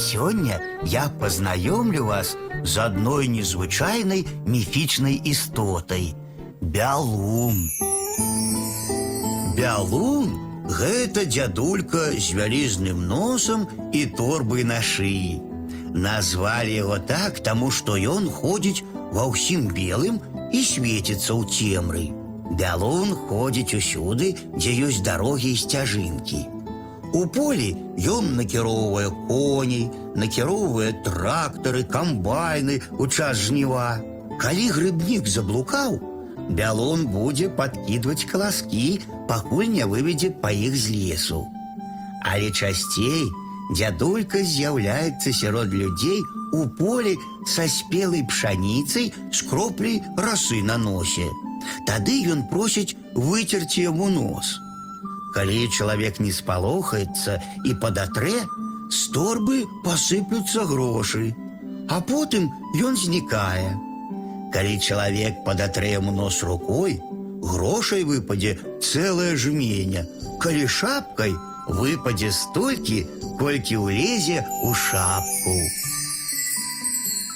Сегодня я познакомлю вас с одной незвычайной мифичной истотой – Бялун. Бялун – гэта дядулька з вялізным носом і торбай на шыі. Назвалі яго так, таму што ён ходзіць ва ўсім белым і свеціцца ў цемры. Бялун ходзіць усюды, дзе ёсць дарогі і сцяжынкі. У полі ён накіроўвае коней, накіроўвае трактары, камбайны ў час жніва. Калі грыбнік заблукаў, бялон будзе падкідваць каласкі, пакуль не выведзе па іх з лесу. Але часцей дзядулька з'яўляецца сярод людзей у полі са спелай пшаніцай з кропляй расы на носе. Тады ён просіць выцерці яму нос. Калі чалавек не спалохаецца і падатрэ, з торбы пасыплюцца грошы, а потым ён знікае. Калі чалавек падатрэ яму нос рукой, грошай выпадзе цэлае жменя. Калі шапкай выпадзе столькі, колькі ўлезе ў шапку.